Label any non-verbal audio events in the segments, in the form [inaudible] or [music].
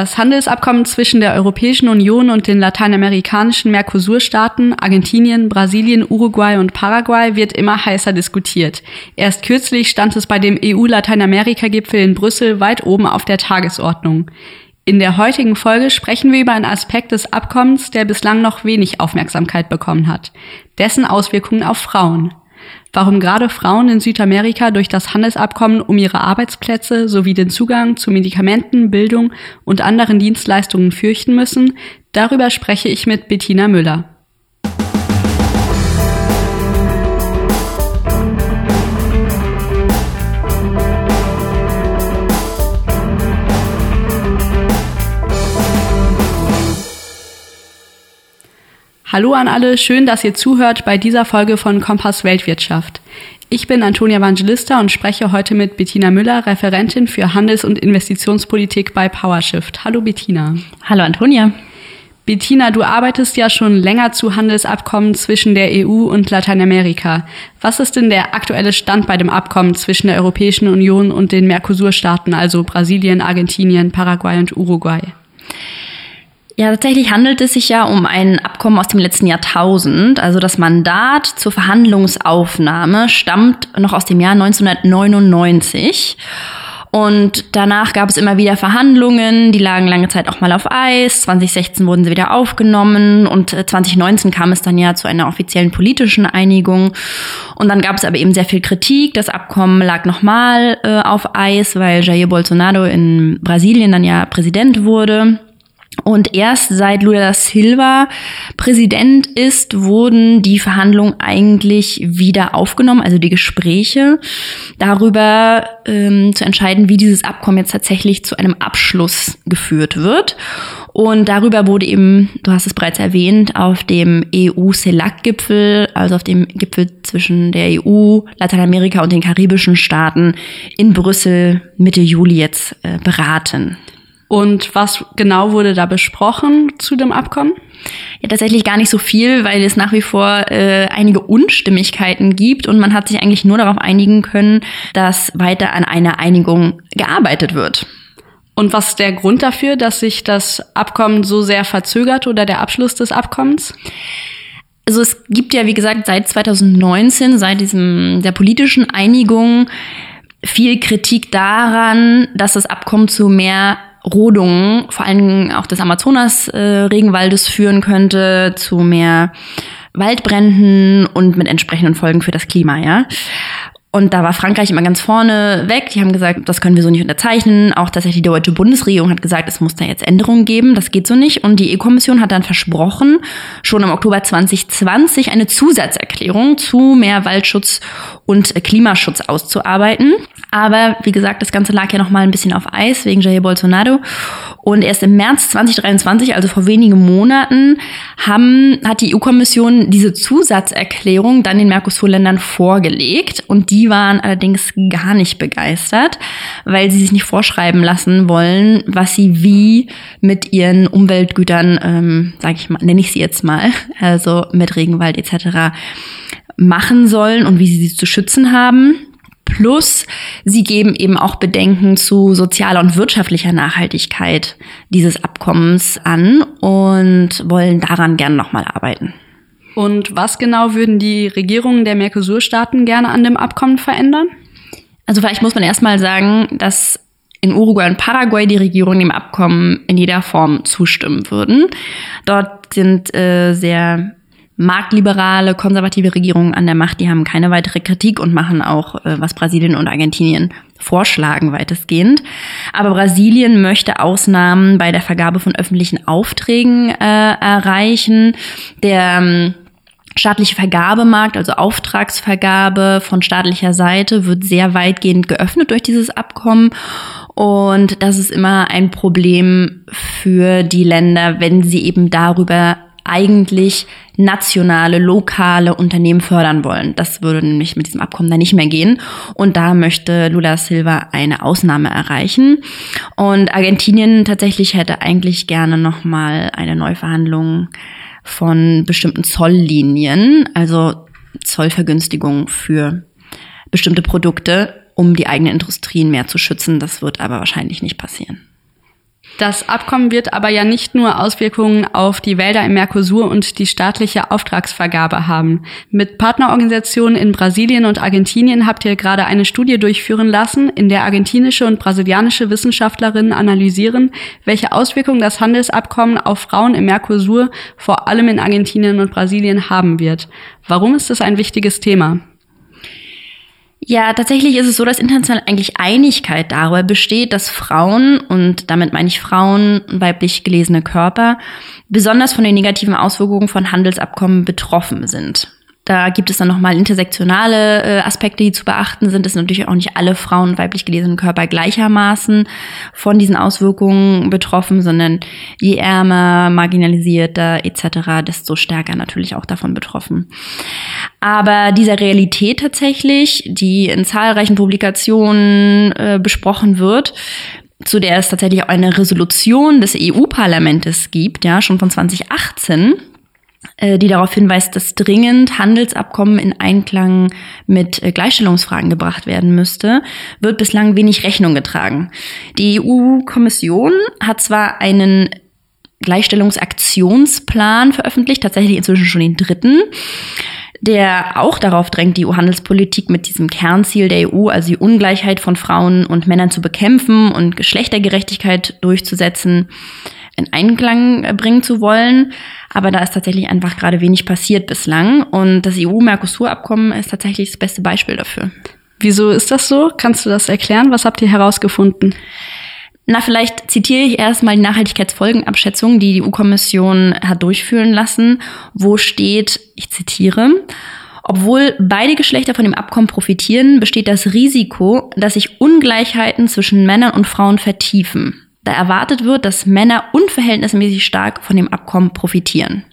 Das Handelsabkommen zwischen der Europäischen Union und den lateinamerikanischen Mercosur-Staaten Argentinien, Brasilien, Uruguay und Paraguay wird immer heißer diskutiert. Erst kürzlich stand es bei dem EU-Lateinamerika-Gipfel in Brüssel weit oben auf der Tagesordnung. In der heutigen Folge sprechen wir über einen Aspekt des Abkommens, der bislang noch wenig Aufmerksamkeit bekommen hat. Dessen Auswirkungen auf Frauen warum gerade Frauen in Südamerika durch das Handelsabkommen um ihre Arbeitsplätze sowie den Zugang zu Medikamenten, Bildung und anderen Dienstleistungen fürchten müssen, darüber spreche ich mit Bettina Müller. Hallo an alle, schön, dass ihr zuhört bei dieser Folge von Kompass Weltwirtschaft. Ich bin Antonia Evangelista und spreche heute mit Bettina Müller, Referentin für Handels- und Investitionspolitik bei PowerShift. Hallo Bettina. Hallo Antonia. Bettina, du arbeitest ja schon länger zu Handelsabkommen zwischen der EU und Lateinamerika. Was ist denn der aktuelle Stand bei dem Abkommen zwischen der Europäischen Union und den Mercosur-Staaten, also Brasilien, Argentinien, Paraguay und Uruguay? Ja, tatsächlich handelt es sich ja um ein Abkommen aus dem letzten Jahrtausend. Also das Mandat zur Verhandlungsaufnahme stammt noch aus dem Jahr 1999. Und danach gab es immer wieder Verhandlungen, die lagen lange Zeit auch mal auf Eis. 2016 wurden sie wieder aufgenommen und 2019 äh, kam es dann ja zu einer offiziellen politischen Einigung. Und dann gab es aber eben sehr viel Kritik. Das Abkommen lag nochmal äh, auf Eis, weil Jair Bolsonaro in Brasilien dann ja Präsident wurde. Und erst seit Lula da Silva Präsident ist, wurden die Verhandlungen eigentlich wieder aufgenommen, also die Gespräche darüber ähm, zu entscheiden, wie dieses Abkommen jetzt tatsächlich zu einem Abschluss geführt wird. Und darüber wurde eben, du hast es bereits erwähnt, auf dem EU-CELAC-Gipfel, also auf dem Gipfel zwischen der EU, Lateinamerika und den karibischen Staaten in Brüssel Mitte Juli jetzt äh, beraten. Und was genau wurde da besprochen zu dem Abkommen? Ja, tatsächlich gar nicht so viel, weil es nach wie vor äh, einige Unstimmigkeiten gibt und man hat sich eigentlich nur darauf einigen können, dass weiter an einer Einigung gearbeitet wird. Und was ist der Grund dafür, dass sich das Abkommen so sehr verzögert oder der Abschluss des Abkommens? Also es gibt ja, wie gesagt, seit 2019, seit diesem der politischen Einigung viel Kritik daran, dass das Abkommen zu mehr Rodungen, vor allem auch des Amazonas-Regenwaldes äh, führen könnte, zu mehr Waldbränden und mit entsprechenden Folgen für das Klima, ja. Und da war Frankreich immer ganz vorne weg. Die haben gesagt, das können wir so nicht unterzeichnen. Auch tatsächlich die deutsche Bundesregierung hat gesagt, es muss da jetzt Änderungen geben. Das geht so nicht. Und die EU-Kommission hat dann versprochen, schon im Oktober 2020 eine Zusatzerklärung zu mehr Waldschutz und Klimaschutz auszuarbeiten. Aber wie gesagt, das Ganze lag ja noch mal ein bisschen auf Eis wegen Jair Bolsonaro. Und erst im März 2023, also vor wenigen Monaten, haben, hat die EU-Kommission diese Zusatzerklärung dann den Mercosur-Ländern vorgelegt. Und die waren allerdings gar nicht begeistert, weil sie sich nicht vorschreiben lassen wollen, was sie wie mit ihren Umweltgütern, ähm, sage ich mal, nenne ich sie jetzt mal, also mit Regenwald etc. machen sollen und wie sie sie zu schützen haben. Plus, sie geben eben auch Bedenken zu sozialer und wirtschaftlicher Nachhaltigkeit dieses Abkommens an und wollen daran gern nochmal arbeiten. Und was genau würden die Regierungen der Mercosur-Staaten gerne an dem Abkommen verändern? Also vielleicht muss man erstmal sagen, dass in Uruguay und Paraguay die Regierungen dem Abkommen in jeder Form zustimmen würden. Dort sind äh, sehr marktliberale, konservative Regierungen an der Macht, die haben keine weitere Kritik und machen auch, äh, was Brasilien und Argentinien vorschlagen, weitestgehend. Aber Brasilien möchte Ausnahmen bei der Vergabe von öffentlichen Aufträgen äh, erreichen. Der ähm, staatliche Vergabemarkt, also Auftragsvergabe von staatlicher Seite, wird sehr weitgehend geöffnet durch dieses Abkommen. Und das ist immer ein Problem für die Länder, wenn sie eben darüber eigentlich nationale, lokale Unternehmen fördern wollen. Das würde nämlich mit diesem Abkommen dann nicht mehr gehen. Und da möchte Lula Silva eine Ausnahme erreichen. Und Argentinien tatsächlich hätte eigentlich gerne nochmal eine Neuverhandlung von bestimmten Zolllinien, also Zollvergünstigungen für bestimmte Produkte, um die eigenen Industrien mehr zu schützen. Das wird aber wahrscheinlich nicht passieren. Das Abkommen wird aber ja nicht nur Auswirkungen auf die Wälder im Mercosur und die staatliche Auftragsvergabe haben. Mit Partnerorganisationen in Brasilien und Argentinien habt ihr gerade eine Studie durchführen lassen, in der argentinische und brasilianische Wissenschaftlerinnen analysieren, welche Auswirkungen das Handelsabkommen auf Frauen im Mercosur vor allem in Argentinien und Brasilien haben wird. Warum ist das ein wichtiges Thema? Ja, tatsächlich ist es so, dass international eigentlich Einigkeit darüber besteht, dass Frauen, und damit meine ich Frauen, weiblich gelesene Körper, besonders von den negativen Auswirkungen von Handelsabkommen betroffen sind. Da gibt es dann nochmal intersektionale äh, Aspekte, die zu beachten sind. Es sind natürlich auch nicht alle Frauen weiblich gelesenen Körper gleichermaßen von diesen Auswirkungen betroffen, sondern je ärmer, marginalisierter etc., desto stärker natürlich auch davon betroffen. Aber dieser Realität tatsächlich, die in zahlreichen Publikationen äh, besprochen wird, zu der es tatsächlich auch eine Resolution des EU-Parlamentes gibt, ja, schon von 2018, äh, die darauf hinweist, dass dringend Handelsabkommen in Einklang mit äh, Gleichstellungsfragen gebracht werden müsste, wird bislang wenig Rechnung getragen. Die EU-Kommission hat zwar einen Gleichstellungsaktionsplan veröffentlicht, tatsächlich inzwischen schon den dritten, der auch darauf drängt, die EU-Handelspolitik mit diesem Kernziel der EU, also die Ungleichheit von Frauen und Männern zu bekämpfen und Geschlechtergerechtigkeit durchzusetzen, in Einklang bringen zu wollen. Aber da ist tatsächlich einfach gerade wenig passiert bislang. Und das EU-Mercosur-Abkommen ist tatsächlich das beste Beispiel dafür. Wieso ist das so? Kannst du das erklären? Was habt ihr herausgefunden? Na, vielleicht zitiere ich erstmal die Nachhaltigkeitsfolgenabschätzung, die die EU-Kommission hat durchführen lassen, wo steht, ich zitiere, obwohl beide Geschlechter von dem Abkommen profitieren, besteht das Risiko, dass sich Ungleichheiten zwischen Männern und Frauen vertiefen da erwartet wird, dass Männer unverhältnismäßig stark von dem Abkommen profitieren.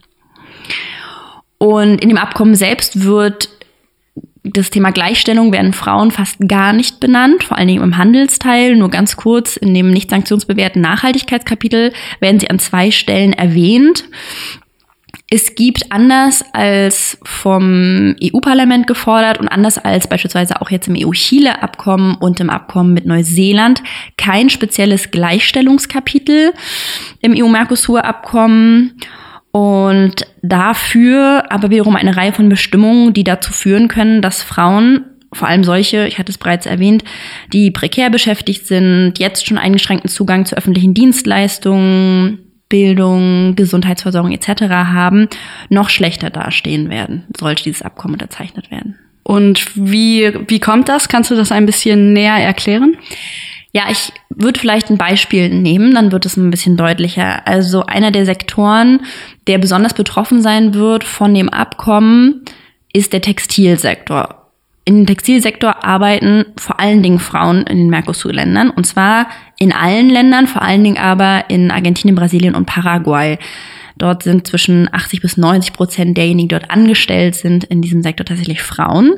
Und in dem Abkommen selbst wird das Thema Gleichstellung werden Frauen fast gar nicht benannt, vor allen Dingen im Handelsteil. Nur ganz kurz in dem nicht sanktionsbewährten Nachhaltigkeitskapitel werden sie an zwei Stellen erwähnt. Es gibt anders als vom EU-Parlament gefordert und anders als beispielsweise auch jetzt im EU-Chile-Abkommen und im Abkommen mit Neuseeland kein spezielles Gleichstellungskapitel im EU-Mercosur-Abkommen. Und dafür aber wiederum eine Reihe von Bestimmungen, die dazu führen können, dass Frauen vor allem solche, ich hatte es bereits erwähnt, die prekär beschäftigt sind, jetzt schon eingeschränkten Zugang zu öffentlichen Dienstleistungen, Bildung, Gesundheitsversorgung etc. haben, noch schlechter dastehen werden, sollte dieses Abkommen unterzeichnet werden. Und wie, wie kommt das? Kannst du das ein bisschen näher erklären? Ja, ich würde vielleicht ein Beispiel nehmen, dann wird es ein bisschen deutlicher. Also einer der Sektoren, der besonders betroffen sein wird von dem Abkommen, ist der Textilsektor den Textilsektor arbeiten vor allen Dingen Frauen in den Mercosur-Ländern. Und zwar in allen Ländern, vor allen Dingen aber in Argentinien, Brasilien und Paraguay. Dort sind zwischen 80 bis 90 Prozent derjenigen, die dort angestellt sind, in diesem Sektor tatsächlich Frauen.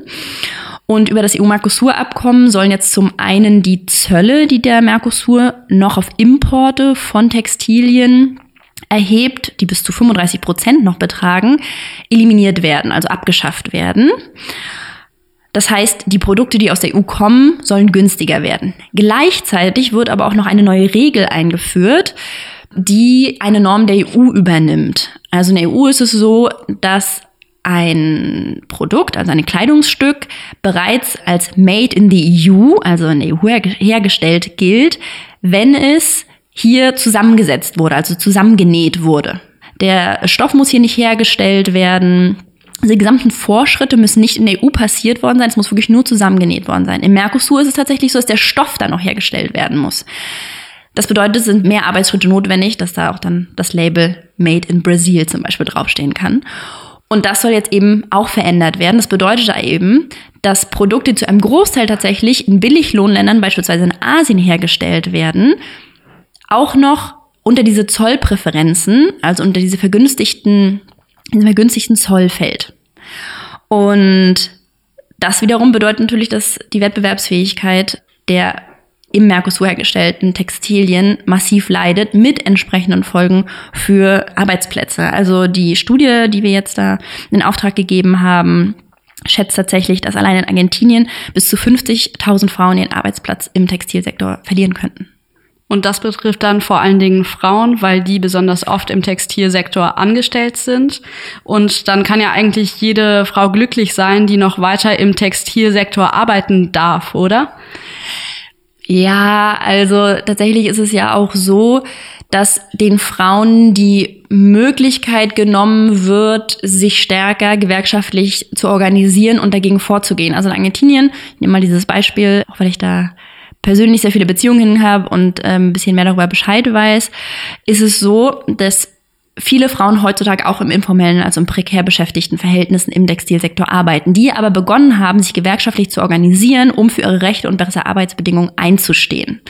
Und über das EU-Mercosur-Abkommen sollen jetzt zum einen die Zölle, die der Mercosur noch auf Importe von Textilien erhebt, die bis zu 35 Prozent noch betragen, eliminiert werden, also abgeschafft werden. Das heißt, die Produkte, die aus der EU kommen, sollen günstiger werden. Gleichzeitig wird aber auch noch eine neue Regel eingeführt, die eine Norm der EU übernimmt. Also in der EU ist es so, dass ein Produkt, also ein Kleidungsstück, bereits als made in the EU, also in der EU hergestellt, gilt, wenn es hier zusammengesetzt wurde, also zusammengenäht wurde. Der Stoff muss hier nicht hergestellt werden, die gesamten Vorschritte müssen nicht in der EU passiert worden sein, es muss wirklich nur zusammengenäht worden sein. Im Mercosur ist es tatsächlich so, dass der Stoff dann noch hergestellt werden muss. Das bedeutet, es sind mehr Arbeitsschritte notwendig, dass da auch dann das Label Made in Brazil zum Beispiel draufstehen kann. Und das soll jetzt eben auch verändert werden. Das bedeutet da eben, dass Produkte zu einem Großteil tatsächlich in Billiglohnländern, beispielsweise in Asien, hergestellt werden, auch noch unter diese Zollpräferenzen, also unter diese vergünstigten in einem günstigsten Zoll fällt. Und das wiederum bedeutet natürlich, dass die Wettbewerbsfähigkeit der im Mercosur hergestellten Textilien massiv leidet, mit entsprechenden Folgen für Arbeitsplätze. Also die Studie, die wir jetzt da in Auftrag gegeben haben, schätzt tatsächlich, dass allein in Argentinien bis zu 50.000 Frauen ihren Arbeitsplatz im Textilsektor verlieren könnten. Und das betrifft dann vor allen Dingen Frauen, weil die besonders oft im Textilsektor angestellt sind. Und dann kann ja eigentlich jede Frau glücklich sein, die noch weiter im Textilsektor arbeiten darf, oder? Ja, also tatsächlich ist es ja auch so, dass den Frauen die Möglichkeit genommen wird, sich stärker gewerkschaftlich zu organisieren und dagegen vorzugehen. Also in Argentinien, ich nehme mal dieses Beispiel, auch weil ich da persönlich sehr viele Beziehungen habe und ähm, ein bisschen mehr darüber Bescheid weiß, ist es so, dass viele Frauen heutzutage auch im informellen, also im prekär beschäftigten Verhältnissen im Textilsektor arbeiten, die aber begonnen haben, sich gewerkschaftlich zu organisieren, um für ihre Rechte und bessere Arbeitsbedingungen einzustehen.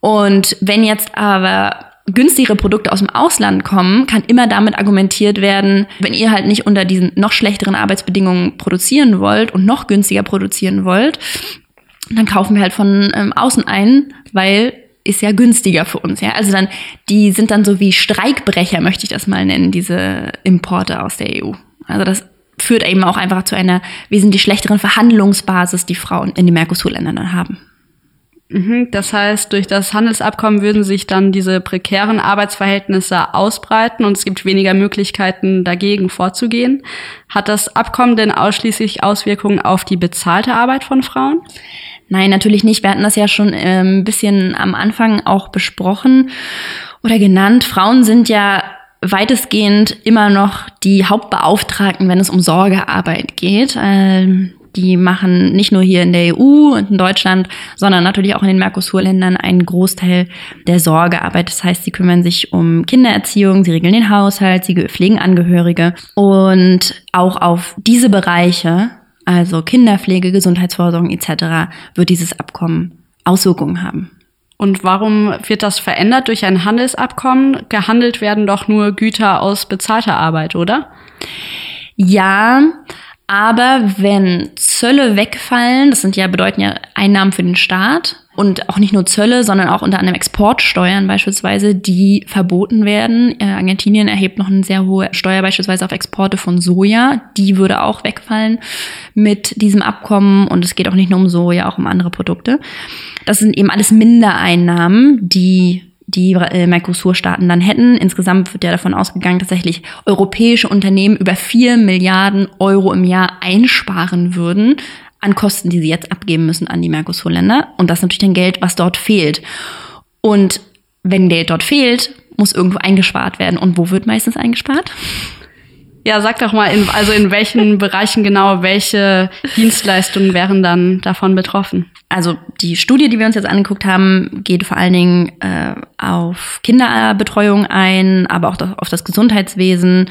Und wenn jetzt aber günstigere Produkte aus dem Ausland kommen, kann immer damit argumentiert werden, wenn ihr halt nicht unter diesen noch schlechteren Arbeitsbedingungen produzieren wollt und noch günstiger produzieren wollt, dann kaufen wir halt von ähm, außen ein, weil ist ja günstiger für uns, ja. Also dann, die sind dann so wie Streikbrecher, möchte ich das mal nennen, diese Importe aus der EU. Also das führt eben auch einfach zu einer wesentlich schlechteren Verhandlungsbasis, die Frauen in den Mercosur-Ländern dann haben. Mhm, das heißt, durch das Handelsabkommen würden sich dann diese prekären Arbeitsverhältnisse ausbreiten und es gibt weniger Möglichkeiten, dagegen vorzugehen. Hat das Abkommen denn ausschließlich Auswirkungen auf die bezahlte Arbeit von Frauen? Nein, natürlich nicht. Wir hatten das ja schon äh, ein bisschen am Anfang auch besprochen oder genannt. Frauen sind ja weitestgehend immer noch die Hauptbeauftragten, wenn es um Sorgearbeit geht. Ähm, die machen nicht nur hier in der EU und in Deutschland, sondern natürlich auch in den Mercosur-Ländern einen Großteil der Sorgearbeit. Das heißt, sie kümmern sich um Kindererziehung, sie regeln den Haushalt, sie pflegen Angehörige. Und auch auf diese Bereiche also Kinderpflege, Gesundheitsversorgung etc., wird dieses Abkommen Auswirkungen haben. Und warum wird das verändert durch ein Handelsabkommen? Gehandelt werden doch nur Güter aus bezahlter Arbeit, oder? Ja, aber wenn Zölle wegfallen, das sind ja bedeuten ja Einnahmen für den Staat und auch nicht nur Zölle, sondern auch unter anderem Exportsteuern beispielsweise, die verboten werden. Äh, Argentinien erhebt noch eine sehr hohe Steuer beispielsweise auf Exporte von Soja, die würde auch wegfallen mit diesem Abkommen und es geht auch nicht nur um Soja, auch um andere Produkte. Das sind eben alles Mindereinnahmen, die die äh, Mercosur-Staaten dann hätten. Insgesamt wird ja davon ausgegangen, tatsächlich europäische Unternehmen über vier Milliarden Euro im Jahr einsparen würden an Kosten, die sie jetzt abgeben müssen an die Mercosur-Länder. Und das ist natürlich dann Geld, was dort fehlt. Und wenn Geld dort fehlt, muss irgendwo eingespart werden. Und wo wird meistens eingespart? Ja, sag doch mal, in, also in welchen [laughs] Bereichen genau welche Dienstleistungen wären dann davon betroffen? Also die Studie, die wir uns jetzt angeguckt haben, geht vor allen Dingen äh, auf Kinderbetreuung ein, aber auch auf das Gesundheitswesen,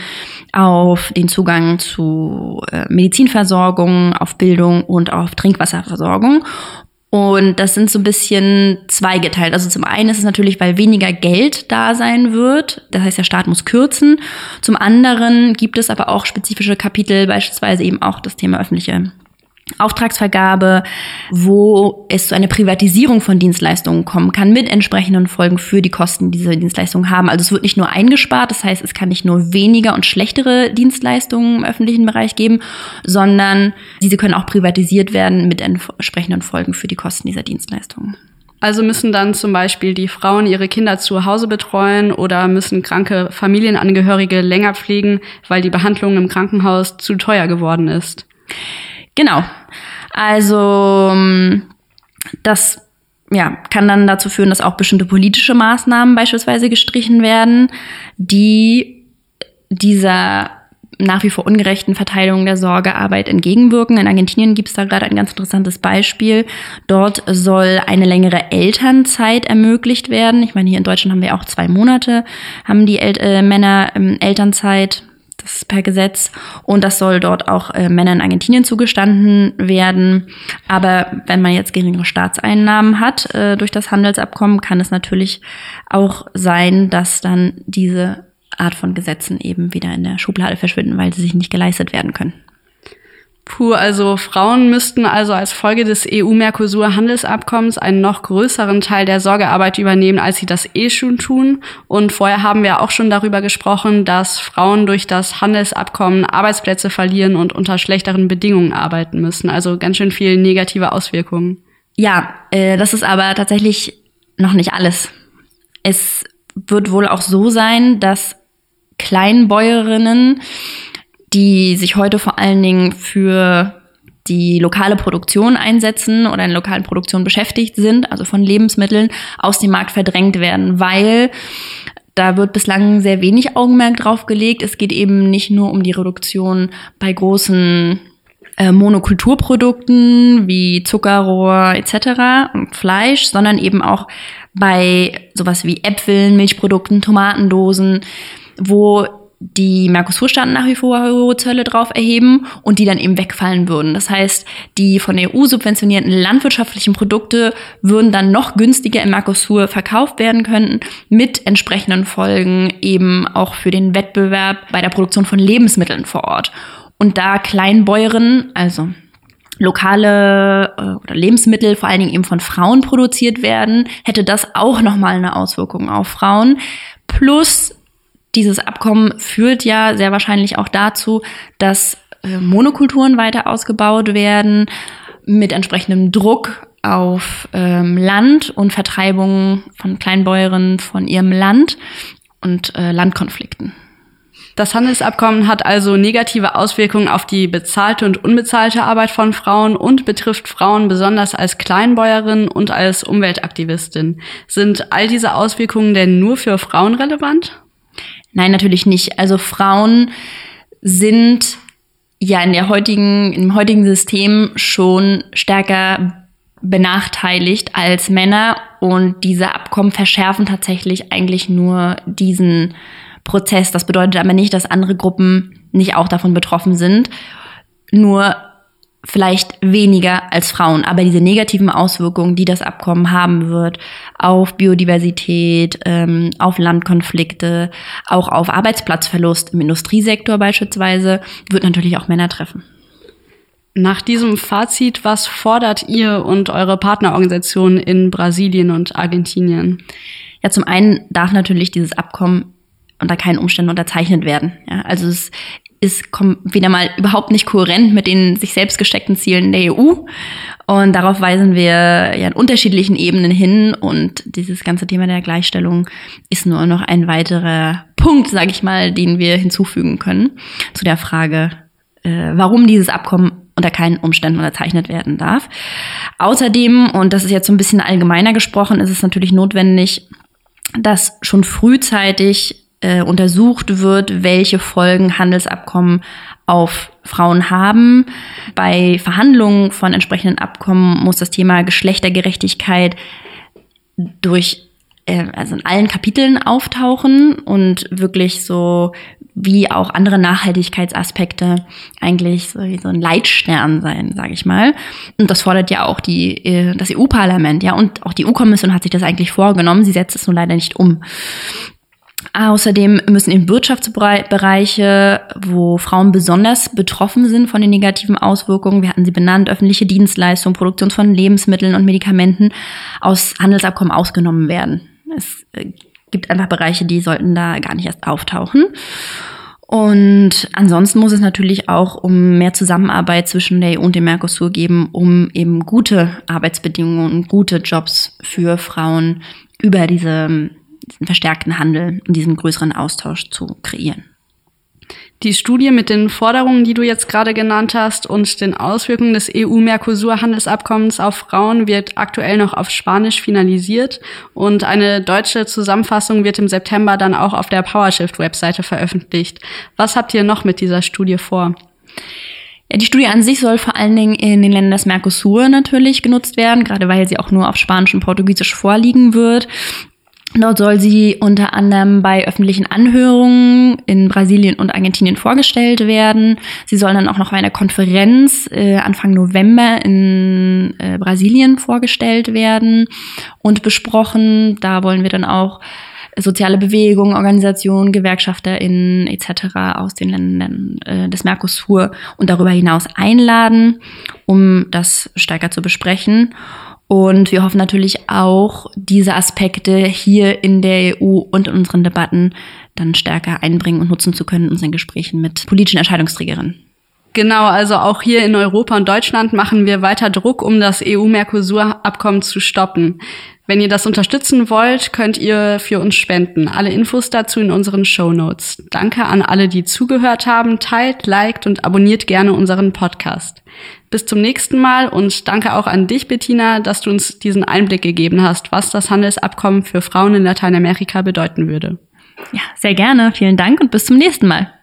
auf den Zugang zu äh, Medizinversorgung, auf Bildung und auf Trinkwasserversorgung. Und das sind so ein bisschen zweigeteilt. Also zum einen ist es natürlich, weil weniger Geld da sein wird. Das heißt, der Staat muss kürzen. Zum anderen gibt es aber auch spezifische Kapitel, beispielsweise eben auch das Thema öffentliche Auftragsvergabe, wo es zu einer Privatisierung von Dienstleistungen kommen kann, mit entsprechenden Folgen für die Kosten, die diese Dienstleistungen haben. Also es wird nicht nur eingespart, das heißt, es kann nicht nur weniger und schlechtere Dienstleistungen im öffentlichen Bereich geben, sondern diese können auch privatisiert werden mit entsprechenden Folgen für die Kosten dieser Dienstleistungen. Also müssen dann zum Beispiel die Frauen ihre Kinder zu Hause betreuen oder müssen kranke Familienangehörige länger pflegen, weil die Behandlung im Krankenhaus zu teuer geworden ist. Genau. Also ähm, das ja, kann dann dazu führen, dass auch bestimmte politische Maßnahmen beispielsweise gestrichen werden, die dieser nach wie vor ungerechten Verteilung der Sorgearbeit entgegenwirken. In Argentinien gibt es da gerade ein ganz interessantes Beispiel. Dort soll eine längere Elternzeit ermöglicht werden. Ich meine, hier in Deutschland haben wir auch zwei Monate, haben die El äh, Männer ähm, Elternzeit. Das ist per Gesetz. Und das soll dort auch äh, Männern in Argentinien zugestanden werden. Aber wenn man jetzt geringere Staatseinnahmen hat äh, durch das Handelsabkommen, kann es natürlich auch sein, dass dann diese Art von Gesetzen eben wieder in der Schublade verschwinden, weil sie sich nicht geleistet werden können. Puh, also Frauen müssten also als Folge des EU-Mercosur-Handelsabkommens einen noch größeren Teil der Sorgearbeit übernehmen, als sie das eh schon tun. Und vorher haben wir auch schon darüber gesprochen, dass Frauen durch das Handelsabkommen Arbeitsplätze verlieren und unter schlechteren Bedingungen arbeiten müssen. Also ganz schön viel negative Auswirkungen. Ja, äh, das ist aber tatsächlich noch nicht alles. Es wird wohl auch so sein, dass Kleinbäuerinnen, die sich heute vor allen Dingen für die lokale Produktion einsetzen oder in lokalen Produktion beschäftigt sind, also von Lebensmitteln, aus dem Markt verdrängt werden, weil da wird bislang sehr wenig Augenmerk drauf gelegt. Es geht eben nicht nur um die Reduktion bei großen äh, Monokulturprodukten wie Zuckerrohr etc. und Fleisch, sondern eben auch bei sowas wie Äpfeln, Milchprodukten, Tomatendosen, wo die Mercosur-Staaten nach wie vor hohe Zölle drauf erheben und die dann eben wegfallen würden. Das heißt, die von der EU subventionierten landwirtschaftlichen Produkte würden dann noch günstiger im Mercosur verkauft werden können, mit entsprechenden Folgen eben auch für den Wettbewerb bei der Produktion von Lebensmitteln vor Ort. Und da Kleinbäuerinnen, also lokale äh, oder Lebensmittel vor allen Dingen eben von Frauen produziert werden, hätte das auch nochmal eine Auswirkung auf Frauen. Plus dieses Abkommen führt ja sehr wahrscheinlich auch dazu, dass äh, Monokulturen weiter ausgebaut werden mit entsprechendem Druck auf ähm, Land und Vertreibung von Kleinbäuerinnen von ihrem Land und äh, Landkonflikten. Das Handelsabkommen hat also negative Auswirkungen auf die bezahlte und unbezahlte Arbeit von Frauen und betrifft Frauen besonders als Kleinbäuerin und als Umweltaktivistin. Sind all diese Auswirkungen denn nur für Frauen relevant? Nein, natürlich nicht. Also Frauen sind ja in der heutigen, im heutigen System schon stärker benachteiligt als Männer und diese Abkommen verschärfen tatsächlich eigentlich nur diesen Prozess. Das bedeutet aber nicht, dass andere Gruppen nicht auch davon betroffen sind. Nur vielleicht weniger als Frauen, aber diese negativen Auswirkungen, die das Abkommen haben wird auf Biodiversität, ähm, auf Landkonflikte, auch auf Arbeitsplatzverlust im Industriesektor beispielsweise, wird natürlich auch Männer treffen. Nach diesem Fazit, was fordert ihr und eure Partnerorganisationen in Brasilien und Argentinien? Ja, zum einen darf natürlich dieses Abkommen unter keinen Umständen unterzeichnet werden. Ja, also es ist wieder mal überhaupt nicht kohärent mit den sich selbst gesteckten Zielen der EU. Und darauf weisen wir ja in unterschiedlichen Ebenen hin. Und dieses ganze Thema der Gleichstellung ist nur noch ein weiterer Punkt, sage ich mal, den wir hinzufügen können zu der Frage, äh, warum dieses Abkommen unter keinen Umständen unterzeichnet werden darf. Außerdem, und das ist jetzt so ein bisschen allgemeiner gesprochen, ist es natürlich notwendig, dass schon frühzeitig äh, untersucht wird, welche Folgen Handelsabkommen auf Frauen haben. Bei Verhandlungen von entsprechenden Abkommen muss das Thema Geschlechtergerechtigkeit durch äh, also in allen Kapiteln auftauchen und wirklich so wie auch andere Nachhaltigkeitsaspekte eigentlich so, wie so ein Leitstern sein, sage ich mal. Und das fordert ja auch die, äh, das EU-Parlament, ja, und auch die EU-Kommission hat sich das eigentlich vorgenommen. Sie setzt es nur leider nicht um. Außerdem müssen in Wirtschaftsbereiche, wo Frauen besonders betroffen sind von den negativen Auswirkungen, wir hatten sie benannt, öffentliche Dienstleistungen, Produktion von Lebensmitteln und Medikamenten aus Handelsabkommen ausgenommen werden. Es äh, gibt einfach Bereiche, die sollten da gar nicht erst auftauchen. Und ansonsten muss es natürlich auch um mehr Zusammenarbeit zwischen der EU und dem Mercosur geben, um eben gute Arbeitsbedingungen und gute Jobs für Frauen über diese verstärkten Handel und diesen größeren Austausch zu kreieren. Die Studie mit den Forderungen, die du jetzt gerade genannt hast und den Auswirkungen des EU-Mercosur-Handelsabkommens auf Frauen wird aktuell noch auf Spanisch finalisiert und eine deutsche Zusammenfassung wird im September dann auch auf der PowerShift-Webseite veröffentlicht. Was habt ihr noch mit dieser Studie vor? Ja, die Studie an sich soll vor allen Dingen in den Ländern des Mercosur natürlich genutzt werden, gerade weil sie auch nur auf Spanisch und Portugiesisch vorliegen wird. Dort soll sie unter anderem bei öffentlichen Anhörungen in Brasilien und Argentinien vorgestellt werden. Sie soll dann auch noch bei einer Konferenz äh, Anfang November in äh, Brasilien vorgestellt werden und besprochen. Da wollen wir dann auch soziale Bewegungen, Organisationen, GewerkschafterInnen etc. aus den Ländern äh, des Mercosur und darüber hinaus einladen, um das stärker zu besprechen. Und wir hoffen natürlich auch, diese Aspekte hier in der EU und in unseren Debatten dann stärker einbringen und nutzen zu können in unseren Gesprächen mit politischen Entscheidungsträgerinnen. Genau, also auch hier in Europa und Deutschland machen wir weiter Druck, um das EU-Mercosur-Abkommen zu stoppen. Wenn ihr das unterstützen wollt, könnt ihr für uns spenden. Alle Infos dazu in unseren Show Notes. Danke an alle, die zugehört haben. Teilt, liked und abonniert gerne unseren Podcast. Bis zum nächsten Mal und danke auch an dich, Bettina, dass du uns diesen Einblick gegeben hast, was das Handelsabkommen für Frauen in Lateinamerika bedeuten würde. Ja, sehr gerne. Vielen Dank und bis zum nächsten Mal.